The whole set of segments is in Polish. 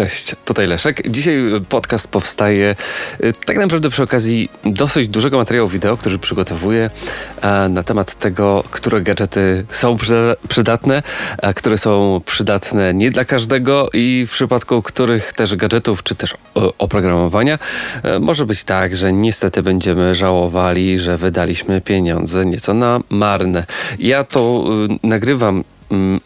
Cześć, tutaj Leszek. Dzisiaj podcast powstaje y, tak naprawdę przy okazji dosyć dużego materiału wideo, który przygotowuję na temat tego, które gadżety są przydatne, a które są przydatne nie dla każdego i w przypadku których też gadżetów, czy też oprogramowania e, może być tak, że niestety będziemy żałowali, że wydaliśmy pieniądze nieco na marne. Ja to y, nagrywam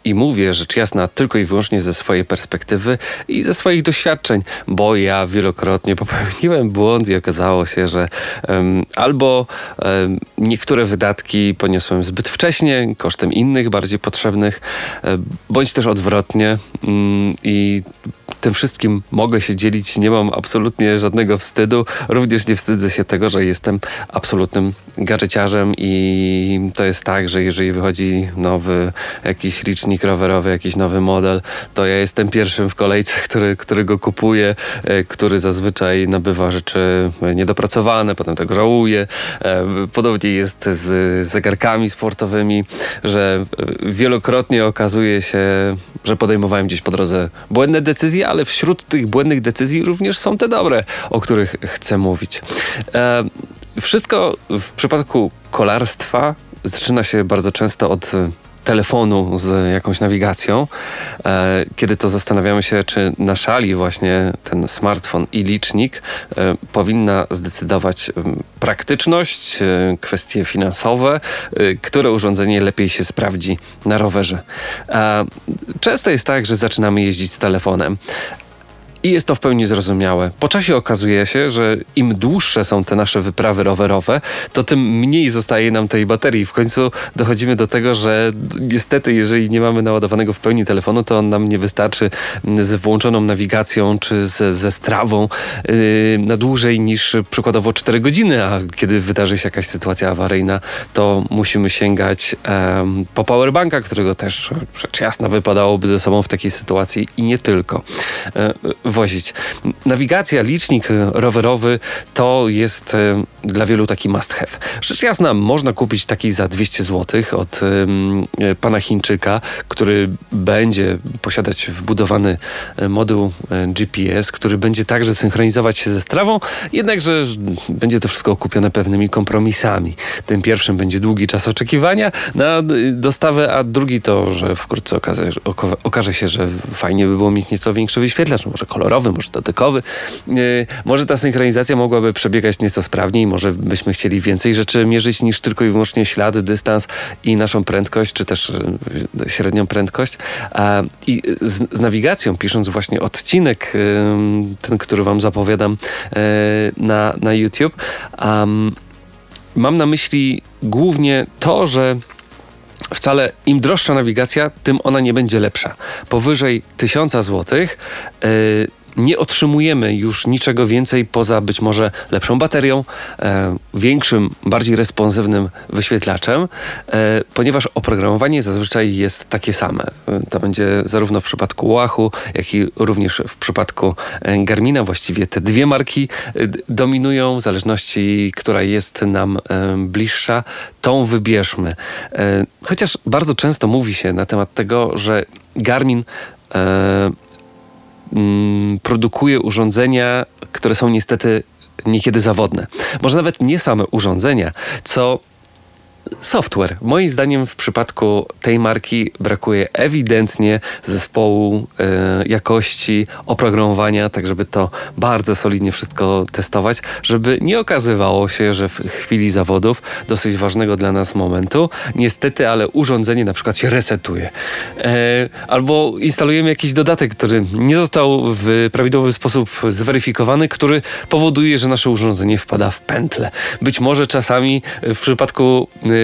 i mówię rzecz jasna tylko i wyłącznie ze swojej perspektywy i ze swoich doświadczeń, bo ja wielokrotnie popełniłem błąd i okazało się, że um, albo um, niektóre wydatki poniosłem zbyt wcześnie, kosztem innych, bardziej potrzebnych, um, bądź też odwrotnie um, i tym wszystkim mogę się dzielić, nie mam absolutnie żadnego wstydu. Również nie wstydzę się tego, że jestem absolutnym gadżeciarzem i to jest tak, że jeżeli wychodzi nowy jakiś licznik rowerowy, jakiś nowy model, to ja jestem pierwszym w kolejce, który, który go kupuje, e, który zazwyczaj nabywa rzeczy niedopracowane, potem tego żałuje. E, podobnie jest z zegarkami sportowymi, że wielokrotnie okazuje się, że podejmowałem gdzieś po drodze błędne decyzje, ale wśród tych błędnych decyzji również są te dobre, o których chcę mówić. E, wszystko w przypadku kolarstwa zaczyna się bardzo często od telefonu z jakąś nawigacją, e, kiedy to zastanawiamy się, czy na szali właśnie ten smartfon i licznik e, powinna zdecydować praktyczność, e, kwestie finansowe, które urządzenie lepiej się sprawdzi na rowerze. Często jest tak, że zaczynamy jeździć z telefonem, i jest to w pełni zrozumiałe. Po czasie okazuje się, że im dłuższe są te nasze wyprawy rowerowe, to tym mniej zostaje nam tej baterii. W końcu dochodzimy do tego, że niestety, jeżeli nie mamy naładowanego w pełni telefonu, to on nam nie wystarczy z włączoną nawigacją czy z, ze strawą yy, na dłużej niż przykładowo 4 godziny, a kiedy wydarzy się jakaś sytuacja awaryjna, to musimy sięgać po powerbanka, którego też rzecz jasna wypadałoby ze sobą w takiej sytuacji i nie tylko. Yy, wozić. Nawigacja, licznik rowerowy to jest e, dla wielu taki must have. Rzecz jasna, można kupić taki za 200 zł od e, pana Chińczyka, który będzie posiadać wbudowany e, moduł GPS, który będzie także synchronizować się ze strawą, jednakże będzie to wszystko okupione pewnymi kompromisami. Tym pierwszym będzie długi czas oczekiwania na dostawę, a drugi to, że wkrótce okaże, okaże się, że fajnie by było mieć nieco większy wyświetlacz, może kolor kolorowy, może dotykowy. Yy, może ta synchronizacja mogłaby przebiegać nieco sprawniej, może byśmy chcieli więcej rzeczy mierzyć niż tylko i wyłącznie ślady, dystans i naszą prędkość, czy też yy, średnią prędkość. I z, nawigacją, pisząc właśnie odcinek, yy, ten, który wam zapowiadam na, na YouTube, mam na myśli głównie to, że wcale im droższa nawigacja, tym ona nie będzie lepsza. Powyżej 1000 zł yy, nie otrzymujemy już niczego więcej poza być może lepszą baterią, e, większym, bardziej responsywnym wyświetlaczem, e, ponieważ oprogramowanie zazwyczaj jest takie same. E, to będzie zarówno w przypadku Łachu, jak i również w przypadku e, Garmina. Właściwie te dwie marki e, dominują, w zależności, która jest nam bliższa, tą wybierzmy. Chociaż bardzo często mówi się na temat tego, że Garmin produkuje urządzenia, które są niestety niekiedy zawodne. Może nawet nie same urządzenia, co software. Moim zdaniem w przypadku tej marki brakuje ewidentnie zespołu e, jakości oprogramowania, tak żeby to bardzo solidnie wszystko testować, żeby nie okazywało się, że w chwili zawodów, dosyć ważnego dla nas momentu, niestety, ale urządzenie na przykład się resetuje. E, albo instalujemy jakiś dodatek, który nie został w prawidłowy sposób zweryfikowany, który powoduje, że nasze urządzenie wpada w pętlę. Być może czasami w przypadku Y,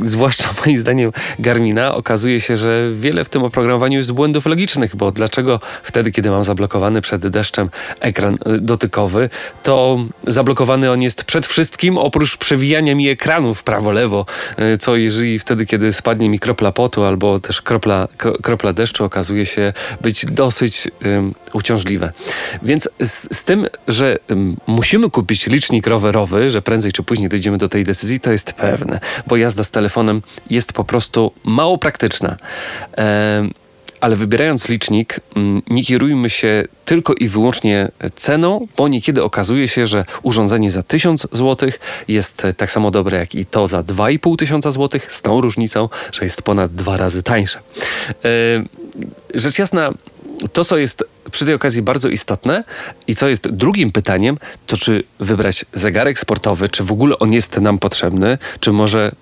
zwłaszcza moim zdaniem Garmina, okazuje się, że wiele w tym oprogramowaniu jest błędów logicznych, bo dlaczego wtedy, kiedy mam zablokowany przed deszczem ekran y, dotykowy, to zablokowany on jest przed wszystkim, oprócz przewijania mi ekranu w prawo-lewo, y, co jeżeli wtedy, kiedy spadnie mi kropla potu albo też kropla, kropla deszczu, okazuje się być dosyć um, uciążliwe. Więc z, z tym, że um, musimy kupić licznik rowerowy, że prędzej czy później dojdziemy do tej decyzji, to jest pewne bo jazda z telefonem jest po prostu mało praktyczna. ale wybierając licznik, mm, nie kierujmy się tylko i wyłącznie ceną, bo niekiedy okazuje się, że urządzenie za 1000 zł jest tak samo dobre jak i to za 2,5 tysiąca złotych, z tą różnicą, że jest ponad dwa razy tańsze. E, rzecz jasna, to, co jest przy tej okazji bardzo istotne. I co jest drugim pytaniem, to czy wybrać zegarek sportowy, czy w ogóle on jest nam potrzebny, czy może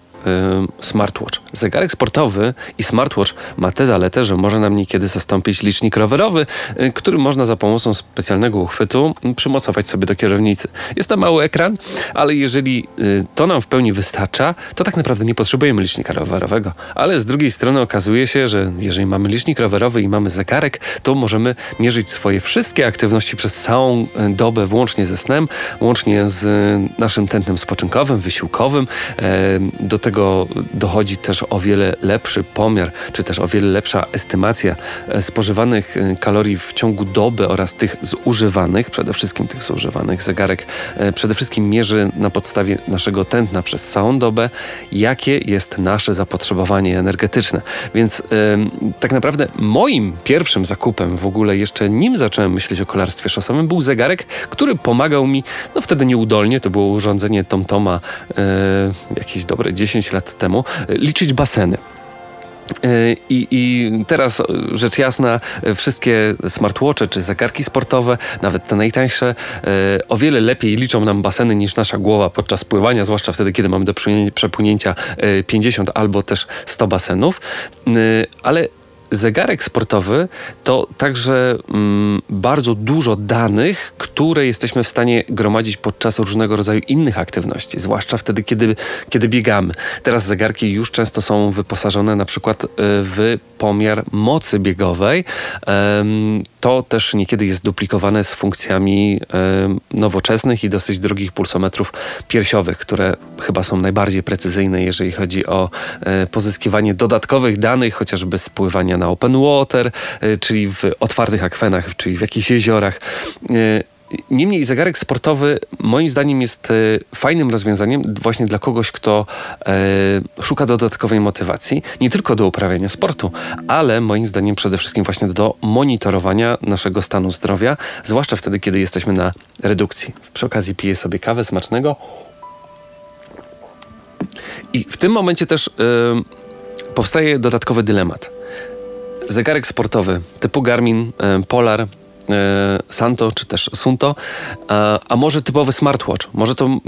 smartwatch. Zegarek sportowy i smartwatch ma tę zaletę, że może nam niekiedy zastąpić licznik rowerowy, y, który można za pomocą specjalnego uchwytu przymocować sobie do kierownicy. Jest to mały ekran, ale jeżeli y, to nam w pełni wystarcza, to tak naprawdę nie potrzebujemy licznika rowerowego. Ale z drugiej strony okazuje się, że jeżeli mamy licznik rowerowy i mamy zegarek, to możemy mierzyć swoje wszystkie aktywności przez całą y, dobę, włącznie ze snem, łącznie z naszym tętnem spoczynkowym, wysiłkowym. Do tego tego dochodzi też o wiele lepszy pomiar, czy też o wiele lepsza estymacja e, spożywanych e, kalorii w ciągu doby oraz tych zużywanych, przede wszystkim tych zużywanych. Zegarek e, przede wszystkim mierzy na podstawie naszego tętna przez całą dobę, jakie jest nasze zapotrzebowanie energetyczne. Więc tak naprawdę moim pierwszym zakupem w ogóle, jeszcze nim zacząłem myśleć o kolarstwie szosowym, był zegarek, który pomagał mi, no wtedy nieudolnie, to było urządzenie TomToma jakieś dobre 10 10 lat temu, e, liczyć baseny. E, I, I, teraz rzecz jasna, wszystkie smartwatche czy zegarki sportowe, nawet te najtańsze, e, o wiele lepiej liczą nam baseny niż nasza głowa podczas pływania, zwłaszcza wtedy, kiedy mamy do przepłynięcia 50 albo też 100 basenów. Ale zegarek sportowy to także mm, bardzo dużo danych, które jesteśmy w stanie gromadzić podczas różnego rodzaju innych aktywności, zwłaszcza wtedy, kiedy, kiedy biegamy. Teraz zegarki już często są wyposażone na przykład e, w pomiar mocy biegowej. To też niekiedy jest duplikowane z funkcjami nowoczesnych i dosyć drogich pulsometrów piersiowych, które chyba są najbardziej precyzyjne, jeżeli chodzi o e, pozyskiwanie dodatkowych danych, chociażby z pływania na open water, e, czyli w otwartych akwenach, czyli w jakichś jeziorach. E, Niemniej zegarek sportowy moim zdaniem jest e, fajnym rozwiązaniem właśnie dla kogoś, kto szuka dodatkowej motywacji, nie tylko do uprawiania sportu, ale moim zdaniem przede wszystkim właśnie do monitorowania naszego stanu zdrowia, zwłaszcza wtedy, kiedy jesteśmy na redukcji. Przy okazji piję sobie kawę smacznego. I w tym momencie też powstaje dodatkowy dylemat. Zegarek sportowy typu Garmin, e, Polar, E, Santo czy też Sunto, a, może typowy smartwatch, może to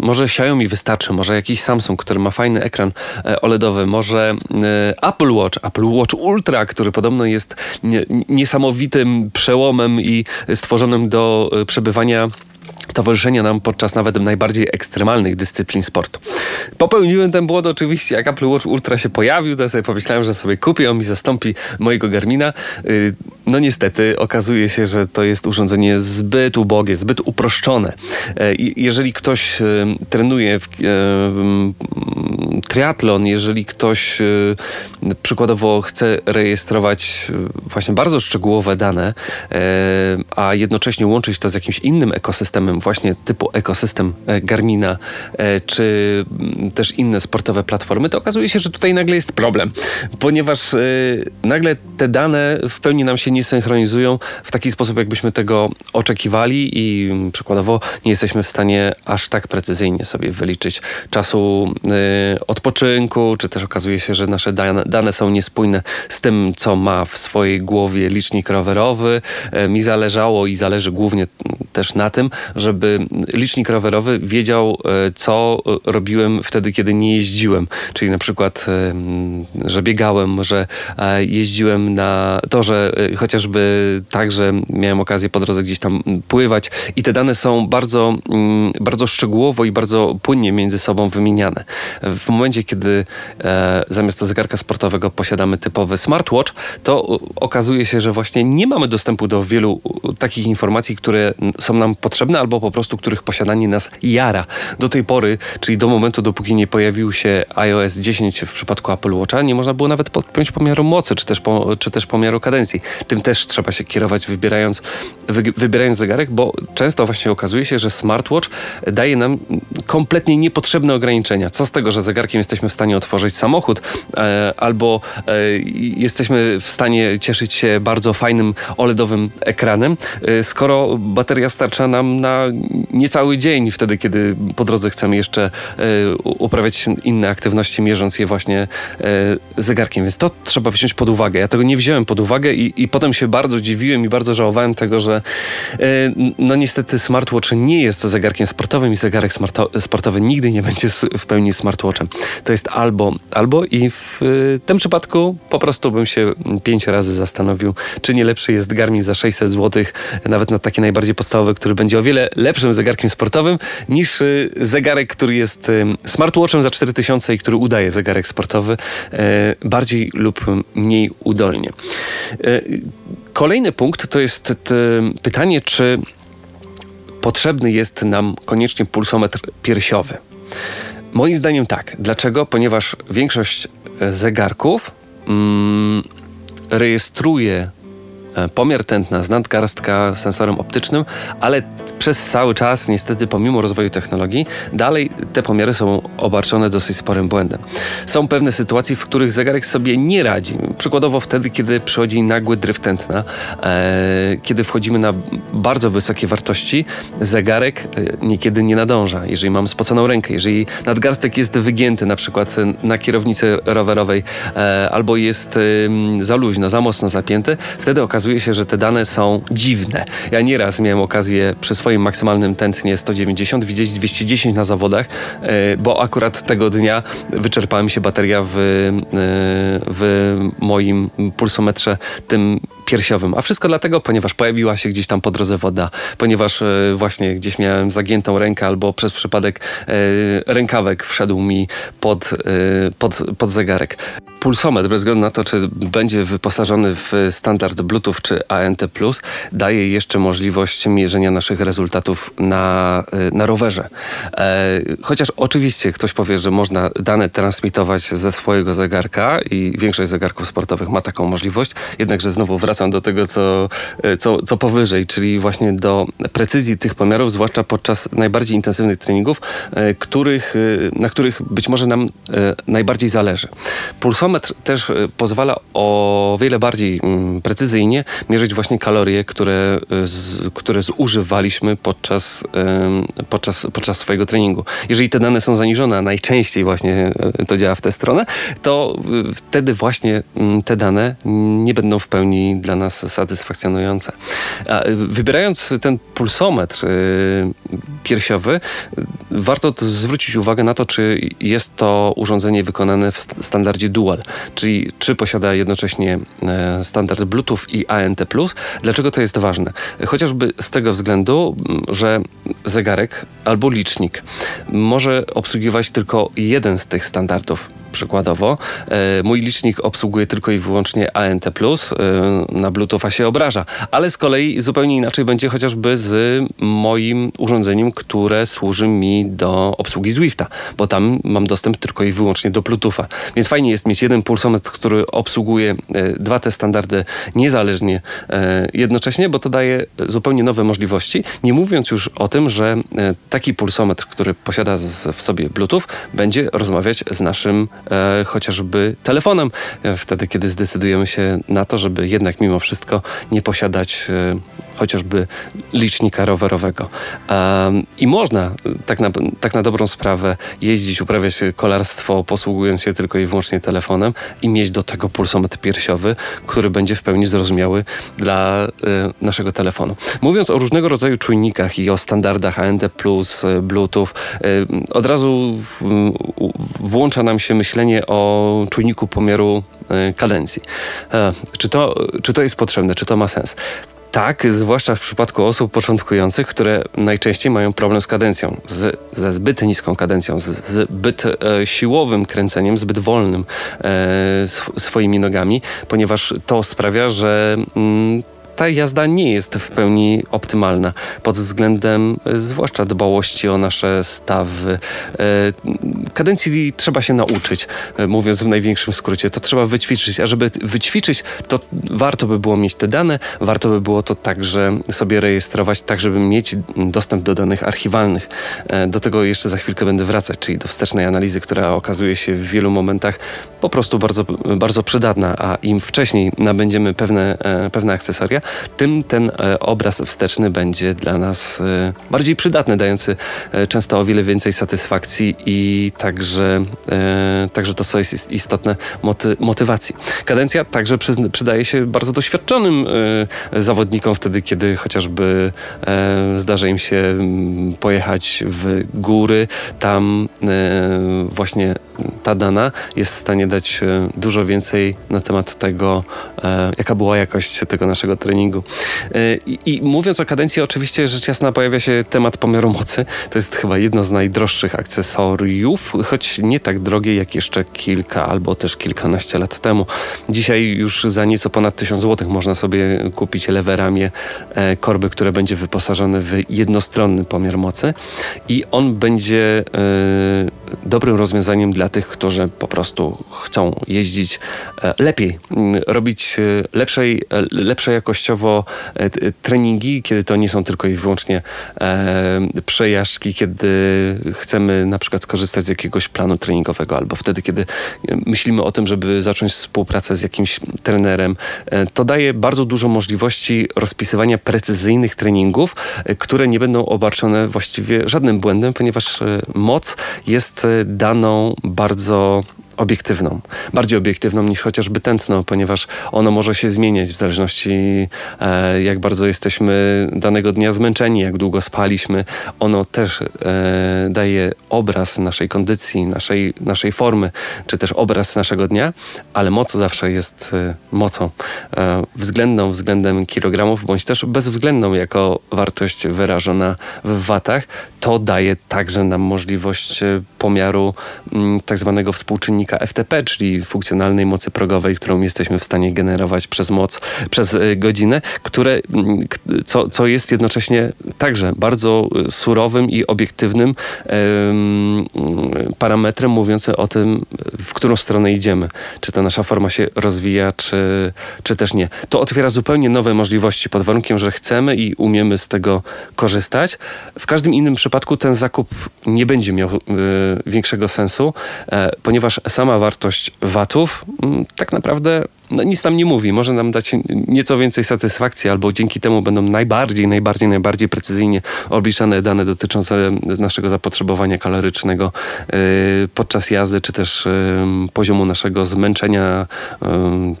może Xiaomi wystarczy, może jakiś Samsung, który ma fajny ekran e, OLEDowy, może Apple Watch, Apple Watch Ultra, który podobno jest niesamowitym przełomem i stworzonym do przebywania towarzyszenia nam podczas nawet najbardziej ekstremalnych dyscyplin sportu. Popełniłem ten błąd oczywiście, jak Apple Watch Ultra się pojawił, to sobie pomyślałem, że sobie kupię, on mi zastąpi mojego Garmina. Y, no niestety okazuje się, że to jest urządzenie zbyt ubogie, zbyt uproszczone. E, jeżeli ktoś y, trenuje w, e, triatlon, jeżeli ktoś przykładowo chce rejestrować właśnie bardzo szczegółowe dane, e, a jednocześnie łączyć to z jakimś innym ekosystemem, właśnie typu ekosystem e, Garmina, e, czy też inne sportowe platformy, to okazuje się, że tutaj nagle jest problem, ponieważ e, nagle te dane w pełni nam się nie synchronizują w taki sposób, jakbyśmy tego oczekiwali i przykładowo nie jesteśmy w stanie aż tak precyzyjnie sobie wyliczyć czasu odpoczynku, czy też okazuje się, że nasze dane, dane są niespójne z tym, co ma w swojej głowie licznik rowerowy. Mi zależało i zależy głównie też na tym, żeby licznik rowerowy wiedział, e, co robiłem wtedy, kiedy nie jeździłem. Czyli na przykład, e, że biegałem, że e, jeździłem na torze, chociażby tak, że miałem okazję po drodze gdzieś tam pływać i te dane są bardzo, bardzo szczegółowo i bardzo płynnie między sobą wymieniane. W momencie, kiedy zamiast zegarka sportowego posiadamy typowy smartwatch, to okazuje się, że właśnie nie mamy dostępu do wielu takich informacji, które są nam potrzebne albo po prostu których posiadanie nas jara. Do tej pory, czyli do momentu, dopóki nie pojawił się iOS 10 w przypadku Apple Watcha, nie można było nawet podpiąć pomiaru mocy, czy też, po, czy też pomiaru kadencji. Tym też trzeba się kierować, wybierając, wy, wybierając zegarek, bo często właśnie okazuje się, że smartwatch daje nam kompletnie niepotrzebne ograniczenia. Co z tego, że zegarkiem jesteśmy w stanie otworzyć samochód, e, albo e, jesteśmy w stanie cieszyć się bardzo fajnym OLEDowym ekranem, e, skoro bateria starcza nam na niecały dzień, wtedy kiedy po drodze chcemy jeszcze uprawiać inne aktywności, mierząc je właśnie zegarkiem. Więc to trzeba wziąć pod uwagę. Ja tego nie wziąłem pod uwagę i, i potem się bardzo dziwiłem i bardzo żałowałem tego, że no niestety smartwatch nie jest zegarkiem sportowym i zegarek sportowy nigdy nie będzie w pełni smartwatchem. To jest albo, albo i w tym przypadku po prostu bym się pięć razy zastanowił, czy nie lepszy jest Garmin za 600 zł, nawet na taki najbardziej podstawowy, który będzie o wiele lepszym zegarkiem sportowym niż y, zegarek, który jest y, smartwatchem za 4000 i który udaje zegarek sportowy y, bardziej lub mniej udolnie. Kolejny punkt to jest pytanie, czy potrzebny jest nam koniecznie pulsometr piersiowy. Moim zdaniem tak. Dlaczego? Ponieważ większość zegarków mm, rejestruje pomiar tętna z nadgarstka sensorem optycznym, ale przez cały czas, niestety, pomimo rozwoju technologii, dalej te pomiary są obarczone dosyć sporym błędem. Są pewne sytuacje, w których zegarek sobie nie radzi. Przykładowo wtedy, kiedy przychodzi nagły dryf tętna, e, kiedy wchodzimy na bardzo wysokie wartości, zegarek e, niekiedy nie nadąża. Jeżeli mam spoconą rękę, jeżeli nadgarstek jest wygięty, na przykład na kierownicy rowerowej, e, albo jest e, za luźno, za mocno zapięty, wtedy okazuje się, że te dane są dziwne. Ja nieraz miałem okazję przy swoim swoim maksymalnym tętnie 190, widzieć 210 na zawodach, e, bo akurat tego dnia wyczerpała mi się bateria w, e, w moim pulsometrze tym piersiowym. A wszystko dlatego, ponieważ pojawiła się gdzieś tam po drodze woda, ponieważ e, właśnie gdzieś miałem zagiętą rękę albo przez przypadek rękawek wszedł mi pod, pod, pod zegarek. Pulsometr, bez względu na to, czy będzie wyposażony w standard Bluetooth czy ANT+, daje jeszcze możliwość mierzenia naszych rezultatów na, na rowerze. E, chociaż oczywiście ktoś powie, że można dane transmitować ze swojego zegarka i większość zegarków sportowych ma taką możliwość, jednakże znowu wracam do tego, co, y, co, co powyżej, czyli właśnie do precyzji tych pomiarów, zwłaszcza podczas najbardziej intensywnych treningów, y, których, na których być może nam najbardziej zależy. Pulsometr też e, pozwala o wiele bardziej mm, precyzyjnie mierzyć właśnie kalorie, które, e, które zużywaliśmy podczas, podczas, podczas swojego treningu. Jeżeli te dane są zaniżone, a najczęściej właśnie e, to działa w tę stronę, to wtedy właśnie mm, te dane nie będą w pełni dla nas satysfakcjonujące. A wybierając ten pulsometr piersiowy, warto zwrócić uwagę na to, czy jest to urządzenie wykonane w standardzie dual czyli czy posiada jednocześnie e, standard Bluetooth i ANT+. Dlaczego to jest ważne? Chociażby z tego względu, że zegarek albo licznik może obsługiwać tylko jeden z tych standardów przykładowo. E, mój licznik obsługuje tylko i wyłącznie ANT+, e, na Bluetootha się obraża, ale z kolei zupełnie inaczej będzie chociażby z moim urządzeniem, które służy mi do obsługi Zwifta, bo tam mam dostęp tylko i wyłącznie do Bluetootha. Więc fajnie jest mieć jeden pulsometr, który obsługuje e, dwa te standardy niezależnie jednocześnie, bo to daje zupełnie nowe możliwości, nie mówiąc już o tym, że taki pulsometr, który posiada w sobie Bluetooth, będzie rozmawiać z naszym e, chociażby telefonem, e, wtedy kiedy zdecydujemy się na to, żeby jednak mimo wszystko nie posiadać e, chociażby licznika rowerowego. I można tak na, tak na dobrą sprawę jeździć, uprawiać kolarstwo, posługując się tylko i wyłącznie telefonem i mieć do tego pulsometr piersiowy, który będzie w pełni zrozumiały dla y, naszego telefonu. Mówiąc o różnego rodzaju czujnikach i o standardach AND+, Bluetooth, od razu w, włącza nam się myślenie o czujniku pomiaru kadencji. Czy to, czy to jest potrzebne, czy to ma sens? Tak, zwłaszcza w przypadku osób początkujących, które najczęściej mają problem z kadencją, z, ze zbyt niską kadencją, z zbyt e, siłowym kręceniem, zbyt wolnym e, sw swoimi nogami, ponieważ to sprawia, że mm, ta jazda nie jest w pełni optymalna pod względem zwłaszcza dbałości o nasze stawy. Kadencji trzeba się nauczyć, mówiąc w największym skrócie. To trzeba wyćwiczyć, a żeby wyćwiczyć, to warto by było mieć te dane, warto by było to także sobie rejestrować, tak żeby mieć dostęp do danych archiwalnych. Do tego jeszcze za chwilkę będę wracać, czyli do wstecznej analizy, która okazuje się w wielu momentach po prostu bardzo, bardzo przydatna, a im wcześniej nabędziemy pewne, e, pewne akcesoria, tym ten e, obraz wsteczny będzie dla nas e, bardziej przydatny, dający często o wiele więcej satysfakcji i także, także to, co jest istotne, moty, motywacji. Kadencja także przydaje się bardzo doświadczonym zawodnikom wtedy, kiedy chociażby zdarza im się mm, pojechać w góry, tam właśnie ta dana jest w stanie dać e, dużo więcej na temat tego, e, jaka była jakość tego naszego treningu. E, I, I, mówiąc o kadencji, oczywiście rzecz jasna pojawia się temat pomiaru mocy. To jest chyba jedno z najdroższych akcesoriów, choć nie tak drogie jak jeszcze kilka albo też kilkanaście lat temu. Dzisiaj już za nieco ponad 1000 zł można sobie kupić lewe ramię korby, które będzie wyposażone w jednostronny pomiar mocy i on będzie dobrym rozwiązaniem dla tych, którzy po prostu chcą jeździć e, lepiej, robić e, lepszej, e, lepsze jakościowo treningi, kiedy to nie są tylko i wyłącznie przejażdżki, kiedy chcemy na przykład skorzystać z jakiegoś planu treningowego, albo wtedy, kiedy myślimy o tym, żeby zacząć współpracę z jakimś trenerem. To daje bardzo dużo możliwości rozpisywania precyzyjnych treningów, które nie będą obarczone właściwie żadnym błędem, ponieważ moc jest daną bardzo bardzo obiektywną, bardziej obiektywną niż chociażby tętno, ponieważ ono może się zmieniać w zależności e, jak bardzo jesteśmy danego dnia zmęczeni, jak długo spaliśmy. Ono też e, daje obraz naszej kondycji, naszej, naszej formy, czy też obraz naszego dnia, ale moc zawsze jest e, mocą względną względem kilogramów, bądź też bezwzględną jako wartość wyrażona w watach. To daje także nam możliwość pomiaru mm, tak zwanego współczynnika FTP, czyli funkcjonalnej mocy progowej, którą jesteśmy w stanie generować przez moc, przez e, godzinę, które, mm, co, co jest jednocześnie także bardzo e, surowym i obiektywnym parametrem mówiącym o tym, w którą stronę idziemy. Czy ta nasza forma się rozwija, czy, czy też nie. To otwiera zupełnie nowe możliwości pod warunkiem, że chcemy i umiemy z tego korzystać. W każdym innym przypadku ten zakup nie będzie miał y, większego sensu, e, ponieważ sama wartość watów mm, tak naprawdę no, nic nam nie mówi. Może nam dać nieco więcej satysfakcji, albo dzięki temu będą najbardziej, najbardziej, najbardziej precyzyjnie obliczane dane dotyczące naszego zapotrzebowania kalorycznego yy, podczas jazdy, czy też yy, poziomu naszego zmęczenia, yy,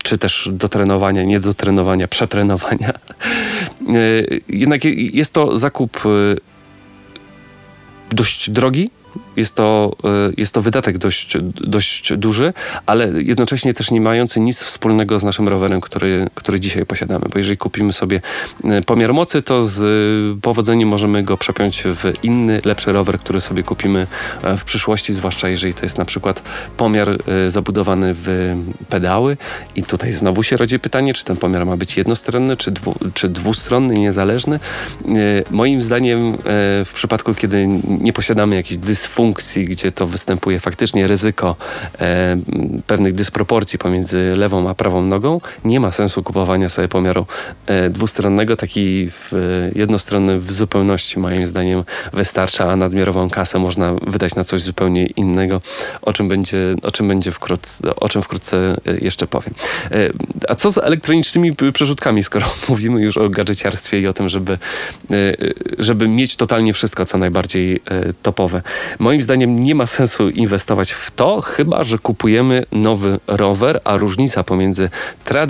czy też dotrenowania, niedotrenowania, przetrenowania. Y, jednak jest to zakup y, dość drogi, jest to, e, jest to wydatek dość, dość duży, ale jednocześnie też nie mający nic wspólnego z naszym rowerem, który, który dzisiaj posiadamy. Bo jeżeli kupimy sobie e, pomiar mocy, to z powodzeniem możemy go przepiąć w inny, lepszy rower, który sobie kupimy e, w przyszłości, zwłaszcza jeżeli to jest na przykład pomiar zabudowany w pedały. I tutaj znowu się rodzi pytanie, czy ten pomiar ma być jednostronny, czy, dwu, czy dwustronny, niezależny. Moim zdaniem w przypadku, kiedy nie posiadamy jakiejś dysfunkcji, funkcji, gdzie to występuje faktycznie ryzyko e, pewnych dysproporcji pomiędzy lewą a prawą nogą, nie ma sensu kupowania sobie pomiaru e, dwustronnego. Taki w, jednostronny w zupełności moim zdaniem wystarcza, a nadmiarową kasę można wydać na coś zupełnie innego, o czym będzie, o czym będzie wkrótce, o czym wkrótce e, jeszcze powiem. E, a co z elektronicznymi przerzutkami, skoro mówimy już o gadżeciarstwie i o tym, żeby, e, żeby mieć totalnie wszystko, co najbardziej topowe. Moim zdaniem nie ma sensu inwestować w to, chyba że kupujemy nowy rower, a różnica pomiędzy e, e,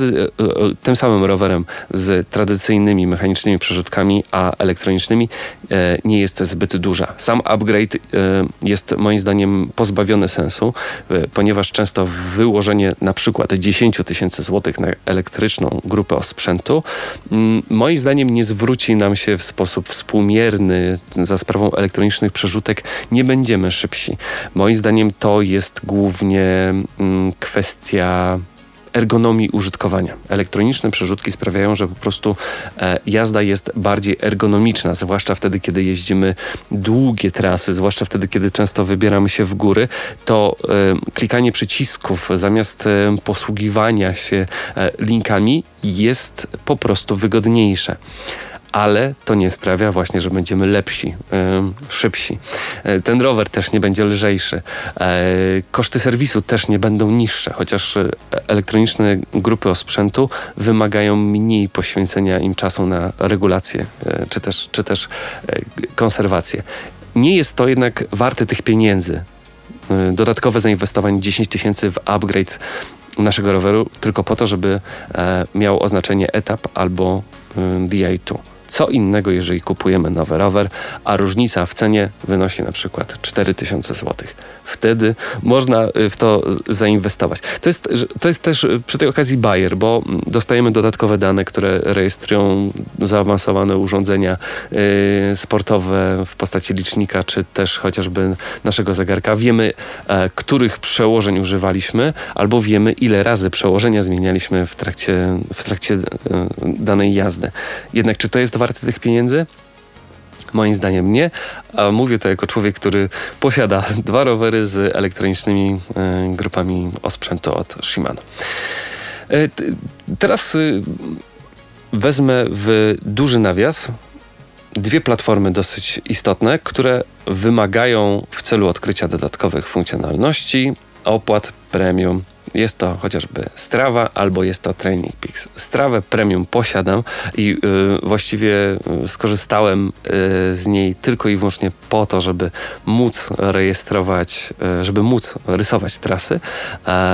tym samym rowerem z tradycyjnymi mechanicznymi przerzutkami a elektronicznymi e, nie jest zbyt duża. Sam upgrade jest moim zdaniem pozbawiony sensu, ponieważ często wyłożenie na przykład 10 tysięcy złotych na elektryczną grupę osprzętu mm, moim zdaniem nie zwróci nam się w sposób współmierny za sprawą elektronicznych przerzutek. Nie będzie będziemy szybsi. Moim zdaniem to jest głównie mm, kwestia ergonomii użytkowania. Elektroniczne przerzutki sprawiają, że po prostu e, jazda jest bardziej ergonomiczna, zwłaszcza wtedy, kiedy jeździmy długie trasy, zwłaszcza wtedy, kiedy często wybieramy się w góry, to e, klikanie przycisków zamiast e, posługiwania się linkami jest po prostu wygodniejsze ale to nie sprawia właśnie, że będziemy lepsi, szybsi. E, ten rower też nie będzie lżejszy. E, koszty serwisu też nie będą niższe, chociaż e, elektroniczne grupy osprzętu wymagają mniej poświęcenia im czasu na regulację czy też, czy też konserwację. Nie jest to jednak warte tych pieniędzy. Dodatkowe zainwestowanie 10 tysięcy w upgrade naszego roweru tylko po to, żeby miał oznaczenie etap albo DI2. Co innego, jeżeli kupujemy nowy rower, a różnica w cenie wynosi na przykład 4000 zł. Wtedy można y, w to zainwestować. To jest, to jest też y, przy tej okazji Bayer, bo dostajemy dodatkowe dane, które rejestrują zaawansowane urządzenia y, sportowe w postaci licznika, czy też chociażby naszego zegarka. Wiemy, e, których przełożeń używaliśmy, albo wiemy, ile razy przełożenia zmienialiśmy w trakcie, w trakcie danej jazdy. Jednak czy to jest warte tych pieniędzy? Moim zdaniem nie, a mówię to jako człowiek, który posiada dwa rowery z elektronicznymi e, grupami osprzętu od Shimano. E, teraz y, wezmę w duży nawias dwie platformy dosyć istotne, które wymagają w celu odkrycia dodatkowych funkcjonalności opłat premium jest to chociażby Strava albo jest to Training Peaks. Strawę premium posiadam i y, właściwie y, skorzystałem y, z niej tylko i wyłącznie po to, żeby móc rejestrować, y, żeby móc rysować trasy.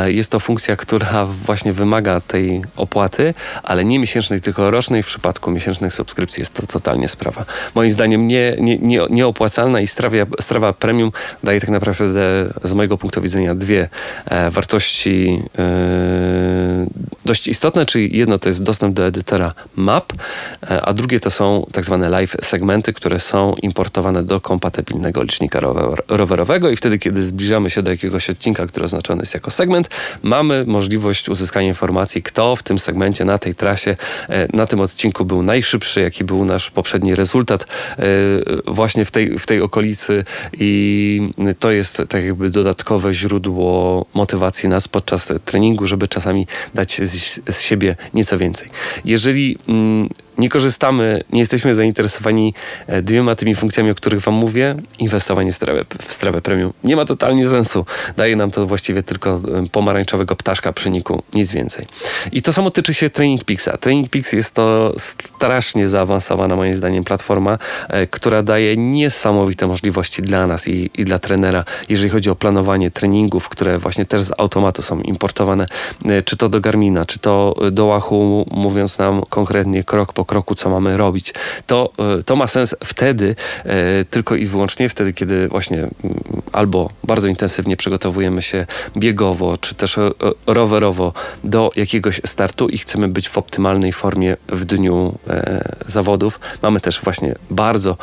jest to funkcja, która właśnie wymaga tej opłaty, ale nie miesięcznej, tylko rocznej. W przypadku miesięcznych subskrypcji jest to totalnie sprawa. Moim zdaniem nie, nie, nie, nieopłacalna i Strawa, Strawa Premium daje tak naprawdę z mojego punktu widzenia dwie e, wartości E, dość istotne, czyli jedno to jest dostęp do edytora map, e, a drugie to są tak zwane live segmenty, które są importowane do kompatybilnego licznika rowerowego. I wtedy, kiedy zbliżamy się do jakiegoś odcinka, który oznaczony jest jako segment, mamy możliwość uzyskania informacji, kto w tym segmencie, na tej trasie, e, na tym odcinku był najszybszy, jaki był nasz poprzedni rezultat właśnie w tej, w tej okolicy. I to jest tak jakby dodatkowe źródło motywacji nas podczas treningu, żeby czasami dać z, z siebie nieco więcej. Jeżeli mm, nie korzystamy, nie jesteśmy zainteresowani e, dwiema tymi funkcjami, o których Wam mówię, inwestowanie w strawę premium nie ma totalnie sensu. Daje nam to właściwie tylko e, pomarańczowego ptaszka przy niku, nic więcej. I to samo tyczy się Training Peaksa. Training Peaks jest to strasznie zaawansowana, moim zdaniem, platforma, e, która daje niesamowite możliwości dla nas i, i dla trenera, jeżeli chodzi o planowanie treningów, które właśnie też z automatu są importowane, czy to do Garmina, czy to do Wahoo, mówiąc nam konkretnie krok po kroku, co mamy robić. To, e, to ma sens wtedy, e, tylko i wyłącznie wtedy, kiedy właśnie mm, albo bardzo intensywnie przygotowujemy się biegowo, czy też e, rowerowo do jakiegoś startu i chcemy być w optymalnej formie w dniu zawodów. Mamy też właśnie bardzo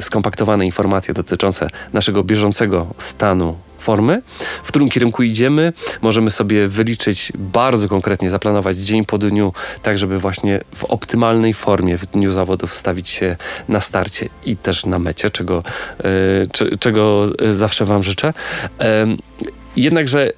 skompaktowane informacje dotyczące naszego bieżącego stanu formy, w którym kierunku idziemy. Możemy sobie wyliczyć bardzo konkretnie, zaplanować dzień po dniu, tak żeby właśnie w optymalnej formie w dniu zawodów stawić się na starcie i też na mecie, czego, yy, czego zawsze Wam życzę. Yy, Jednakże y,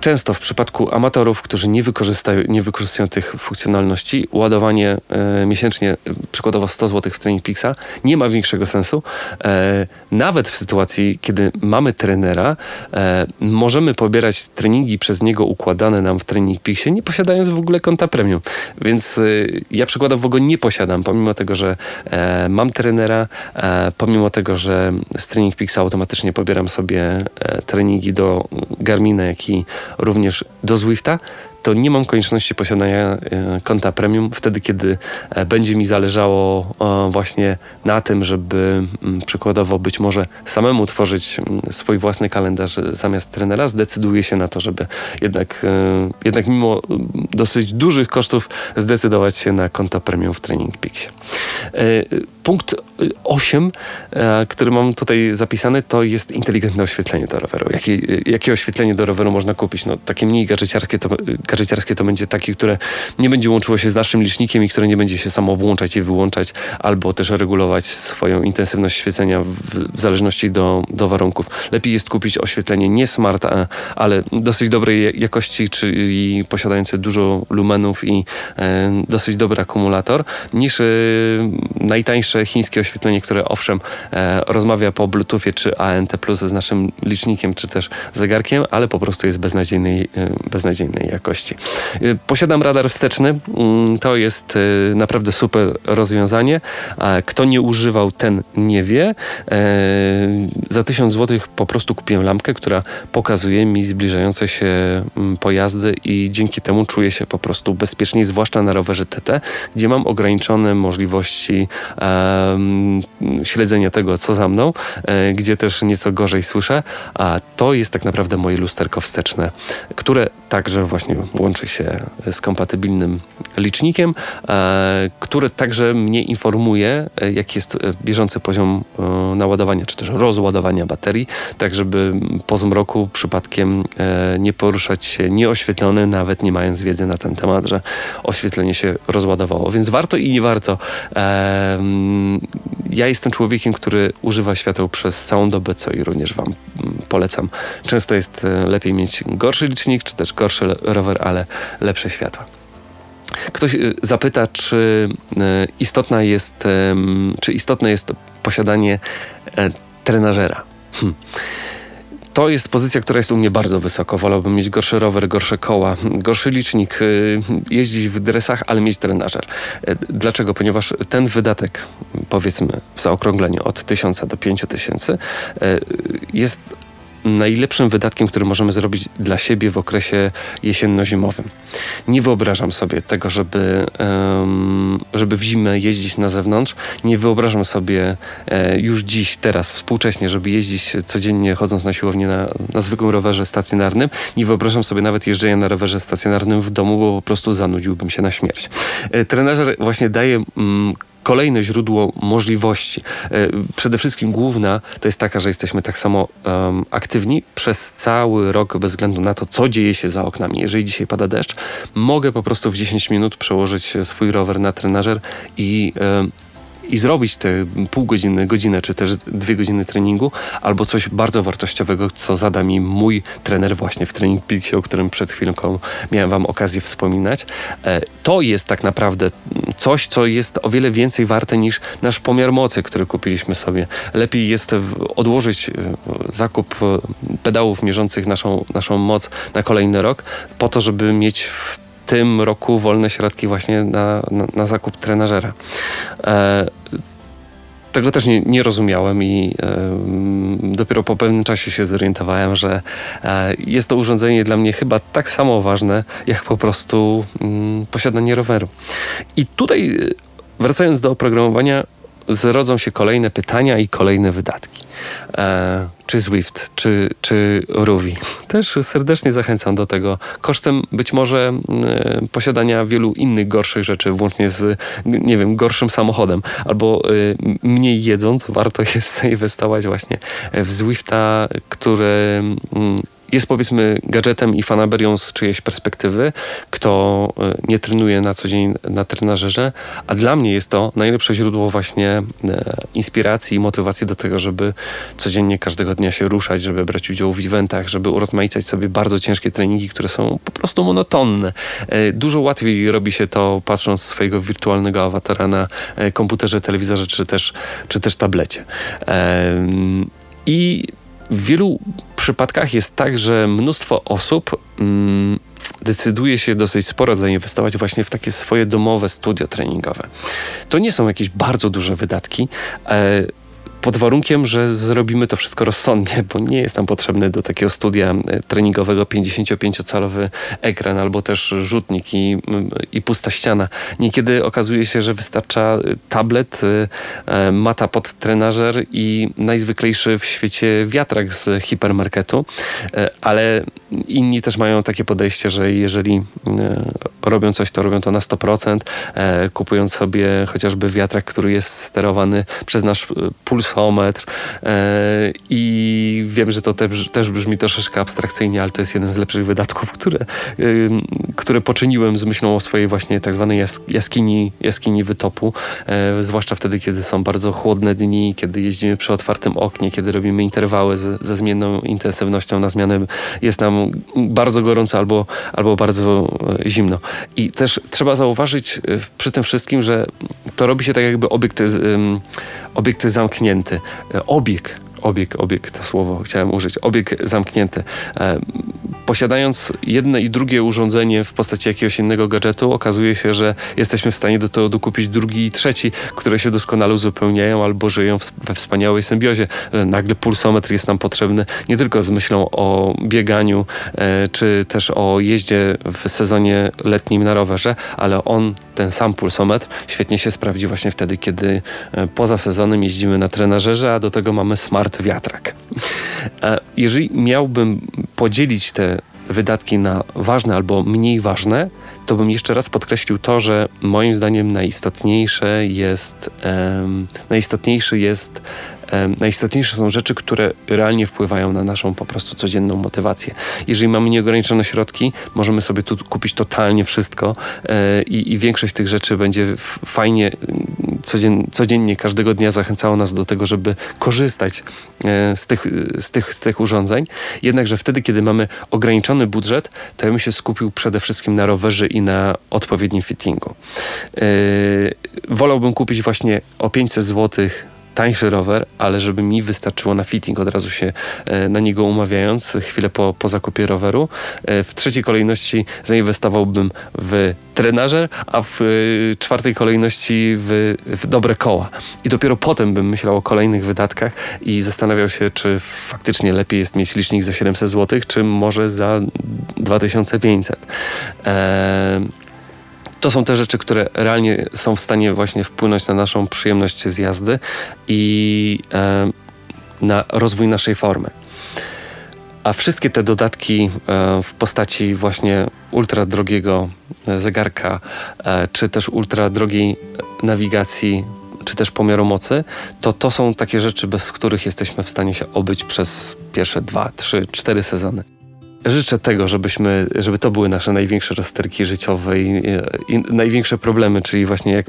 często w przypadku amatorów, którzy nie wykorzystają, nie wykorzystują tych funkcjonalności, ładowanie e, miesięcznie, przykładowo 100 zł w Training Peaksa, nie ma większego sensu. E, nawet w sytuacji, kiedy mamy trenera, e, możemy pobierać treningi przez niego układane nam w Training Peaksie, nie posiadając w ogóle konta premium. Więc e, ja przykładowo go nie posiadam, pomimo tego, że e, mam trenera, e, pomimo tego, że z Training Peaksa automatycznie pobieram sobie treningi do Garmina, jak i również do Zwifta, to nie mam konieczności posiadania e, konta premium wtedy, kiedy e, będzie mi zależało właśnie na tym, żeby mm, przykładowo być może samemu tworzyć mm, swój własny kalendarz zamiast trenera, zdecyduję się na to, żeby jednak, e, jednak mimo mm, dosyć dużych kosztów zdecydować się na konto premium w Training Peaksie. Punkt 8, e, który mam tutaj zapisany, to jest inteligentne oświetlenie do roweru. Jakie, jakie oświetlenie do roweru można kupić? No, takie mniej gadżeciarskie to, gadżeciarskie to będzie takie, które nie będzie łączyło się z naszym licznikiem i które nie będzie się samo włączać i wyłączać, albo też regulować swoją intensywność świecenia w, w zależności do, do warunków. Lepiej jest kupić oświetlenie nie smart, ale dosyć dobrej jakości, czyli posiadające dużo lumenów i e, dosyć dobry akumulator, niż e, najtańsze chińskie oświetlenie, które owszem e, rozmawia po Bluetoothie czy ANT Plus z naszym licznikiem czy też zegarkiem, ale po prostu jest beznadziejnej, e, beznadziejnej jakości. E, posiadam radar wsteczny. Mm, to jest naprawdę super rozwiązanie. Kto nie używał, ten nie wie. Za 1000 zł po prostu kupiłem lampkę, która pokazuje mi zbliżające się mm, pojazdy i dzięki temu czuję się po prostu bezpieczniej, zwłaszcza na rowerze TT, gdzie mam ograniczone możliwości śledzenia tego, co za mną, e, gdzie też nieco gorzej słyszę, a to jest tak naprawdę moje lusterko wsteczne, które także właśnie łączy się z kompatybilnym licznikiem, e, które także mnie informuje, e, jaki jest bieżący poziom naładowania, czy też rozładowania baterii, tak żeby po zmroku przypadkiem nie poruszać się nieoświetlony, nawet nie mając wiedzy na ten temat, że oświetlenie się rozładowało. Więc warto i nie warto. Ja jestem człowiekiem, który używa świateł przez całą dobę, co i również Wam mm, polecam. Często jest e, lepiej mieć gorszy licznik, czy też gorszy rower, ale lepsze światła. Ktoś e, zapyta, czy e, istotna jest, czy istotne jest posiadanie trenażera. Hm. To jest pozycja, która jest u mnie bardzo wysoko. Wolałbym mieć gorszy rower, gorsze koła, gorszy licznik, y, jeździć w dresach, ale mieć trenażer. Y, dlaczego? Ponieważ ten wydatek, powiedzmy w zaokrągleniu od 1000 do 5000 y, jest najlepszym wydatkiem, który możemy zrobić dla siebie w okresie jesienno-zimowym. Nie wyobrażam sobie tego, żeby, żeby w zimę jeździć na zewnątrz. Nie wyobrażam sobie e, już dziś, teraz, współcześnie, żeby jeździć codziennie chodząc na siłownię na, na zwykłym rowerze stacjonarnym. Nie wyobrażam sobie nawet jeżdżenia na rowerze stacjonarnym w domu, bo po prostu zanudziłbym się na śmierć. E, trenerze właśnie daje mm, kolejne źródło możliwości. E, przede wszystkim główna to jest taka, że jesteśmy tak samo um, aktywni przez cały rok, bez względu na to, co dzieje się za oknami. Jeżeli dzisiaj pada deszcz, mogę po prostu w 10 minut przełożyć swój rower na trenażer i um, i zrobić te pół godziny, godzinę czy też dwie godziny treningu, albo coś bardzo wartościowego, co zada mi mój trener właśnie w Training Peaksie, o którym przed chwilką miałem Wam okazję wspominać. E, to jest tak naprawdę coś, co jest o wiele więcej warte niż nasz pomiar mocy, który kupiliśmy sobie. Lepiej jest odłożyć e, zakup e, pedałów mierzących naszą, naszą moc na kolejny rok, po to, żeby mieć w tym roku wolne środki właśnie na, na, na zakup trenażera. E, tego też nie, nie rozumiałem i e, dopiero po pewnym czasie się zorientowałem, że e, jest to urządzenie dla mnie chyba tak samo ważne, jak po prostu mm, posiadanie roweru. I tutaj e, wracając do oprogramowania, zrodzą się kolejne pytania i kolejne wydatki. E, czy Swift, czy, czy Ruby. Też serdecznie zachęcam do tego. Kosztem być może e, posiadania wielu innych gorszych rzeczy, włącznie z, nie wiem, gorszym samochodem, albo e, mniej jedząc, warto jest zainwestować właśnie w Zwifta, który jest powiedzmy gadżetem i fanaberią z czyjejś perspektywy, kto e, nie trenuje na co dzień na trenażerze, a dla mnie jest to najlepsze źródło właśnie e, inspiracji i motywacji do tego, żeby codziennie każdego dnia się ruszać, żeby brać udział w eventach, żeby urozmaicać sobie bardzo ciężkie treningi, które są po prostu monotonne. E, dużo łatwiej robi się to patrząc swojego wirtualnego awatara na komputerze, telewizorze czy też, czy też tablecie. I w wielu przypadkach jest tak, że mnóstwo osób mm, decyduje się dosyć sporo zainwestować właśnie w takie swoje domowe studio treningowe. To nie są jakieś bardzo duże wydatki. E, pod warunkiem, że zrobimy to wszystko rozsądnie, bo nie jest nam potrzebny do takiego studia treningowego 55-calowy ekran albo też rzutnik i, i pusta ściana. Niekiedy okazuje się, że wystarcza tablet, mata pod trenażer i najzwyklejszy w świecie wiatrak z hipermarketu, ale inni też mają takie podejście, że jeżeli robią coś, to robią to na 100%, kupując sobie chociażby wiatrak, który jest sterowany przez nasz e, e, i wiem, że to też, brzmi troszeczkę abstrakcyjnie, ale to jest jeden z lepszych wydatków, które, które poczyniłem z myślą o swojej właśnie tak zwanej jaskini, jaskini wytopu, e, zwłaszcza wtedy, kiedy są bardzo chłodne dni, kiedy jeździmy przy otwartym oknie, kiedy robimy interwały ze zmienną intensywnością na zmianę jest nam bardzo gorąco albo, albo bardzo zimno. I też trzeba zauważyć przy tym wszystkim, że to robi się tak jakby obiekt, obiekt zamknięty. E, obieg, obieg, obieg, to słowo chciałem użyć, obieg zamknięty. E, posiadając jedno i drugie urządzenie w postaci jakiegoś innego gadżetu, okazuje się, że jesteśmy w stanie do tego dokupić drugi i trzeci, które się doskonale uzupełniają albo żyją we wspaniałej symbiozie. Nagle pulsometr jest nam potrzebny nie tylko z myślą o bieganiu, e, czy też o jeździe w sezonie letnim na rowerze, ale on, ten sam pulsometr, świetnie się sprawdzi właśnie wtedy, kiedy e, poza sezonem jeździmy na trenażerze, a do tego mamy smart wiatrak. E, jeżeli miałbym podzielić te wydatki na ważne albo mniej ważne, to bym jeszcze raz podkreślił to, że moim zdaniem najistotniejsze jest, um, najistotniejszy jest najistotniejsze są rzeczy, które realnie wpływają na naszą po prostu codzienną motywację. Jeżeli mamy nieograniczone środki, możemy sobie tu kupić totalnie wszystko e, i, i większość tych rzeczy będzie fajnie codzien, codziennie, każdego dnia zachęcało nas do tego, żeby korzystać e, z tych, z, tych, z tych urządzeń. Jednakże wtedy, kiedy mamy ograniczony budżet, to ja bym się skupił przede wszystkim na rowerze i na odpowiednim fittingu. Yy, wolałbym kupić właśnie o 500 złotych tańszy rower, ale żeby mi wystarczyło na fitting, od razu się e, na niego umawiając, chwilę po, po zakupie roweru. E, w trzeciej kolejności zainwestowałbym w trenażer, a w e, czwartej kolejności w, w dobre koła. I dopiero potem bym myślał o kolejnych wydatkach i zastanawiał się, czy faktycznie lepiej jest mieć licznik za 700 zł, czy może za 2500. Eee, to są te rzeczy, które realnie są w stanie właśnie wpłynąć na naszą przyjemność z jazdy i e, na rozwój naszej formy. A wszystkie te dodatki e, w postaci właśnie ultra drogiego zegarka, e, czy też ultra drogiej nawigacji, czy też pomiaru mocy, to to są takie rzeczy, bez których jesteśmy w stanie się obyć przez pierwsze dwa, trzy, cztery sezony. Życzę tego, żebyśmy, żeby to były nasze największe rozterki życiowe i, i największe problemy, czyli właśnie jak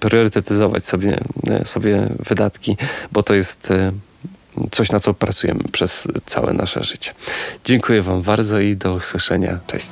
priorytetyzować sobie, sobie wydatki, bo to jest e, coś, na co pracujemy przez całe nasze życie. Dziękuję Wam bardzo i do usłyszenia. Cześć.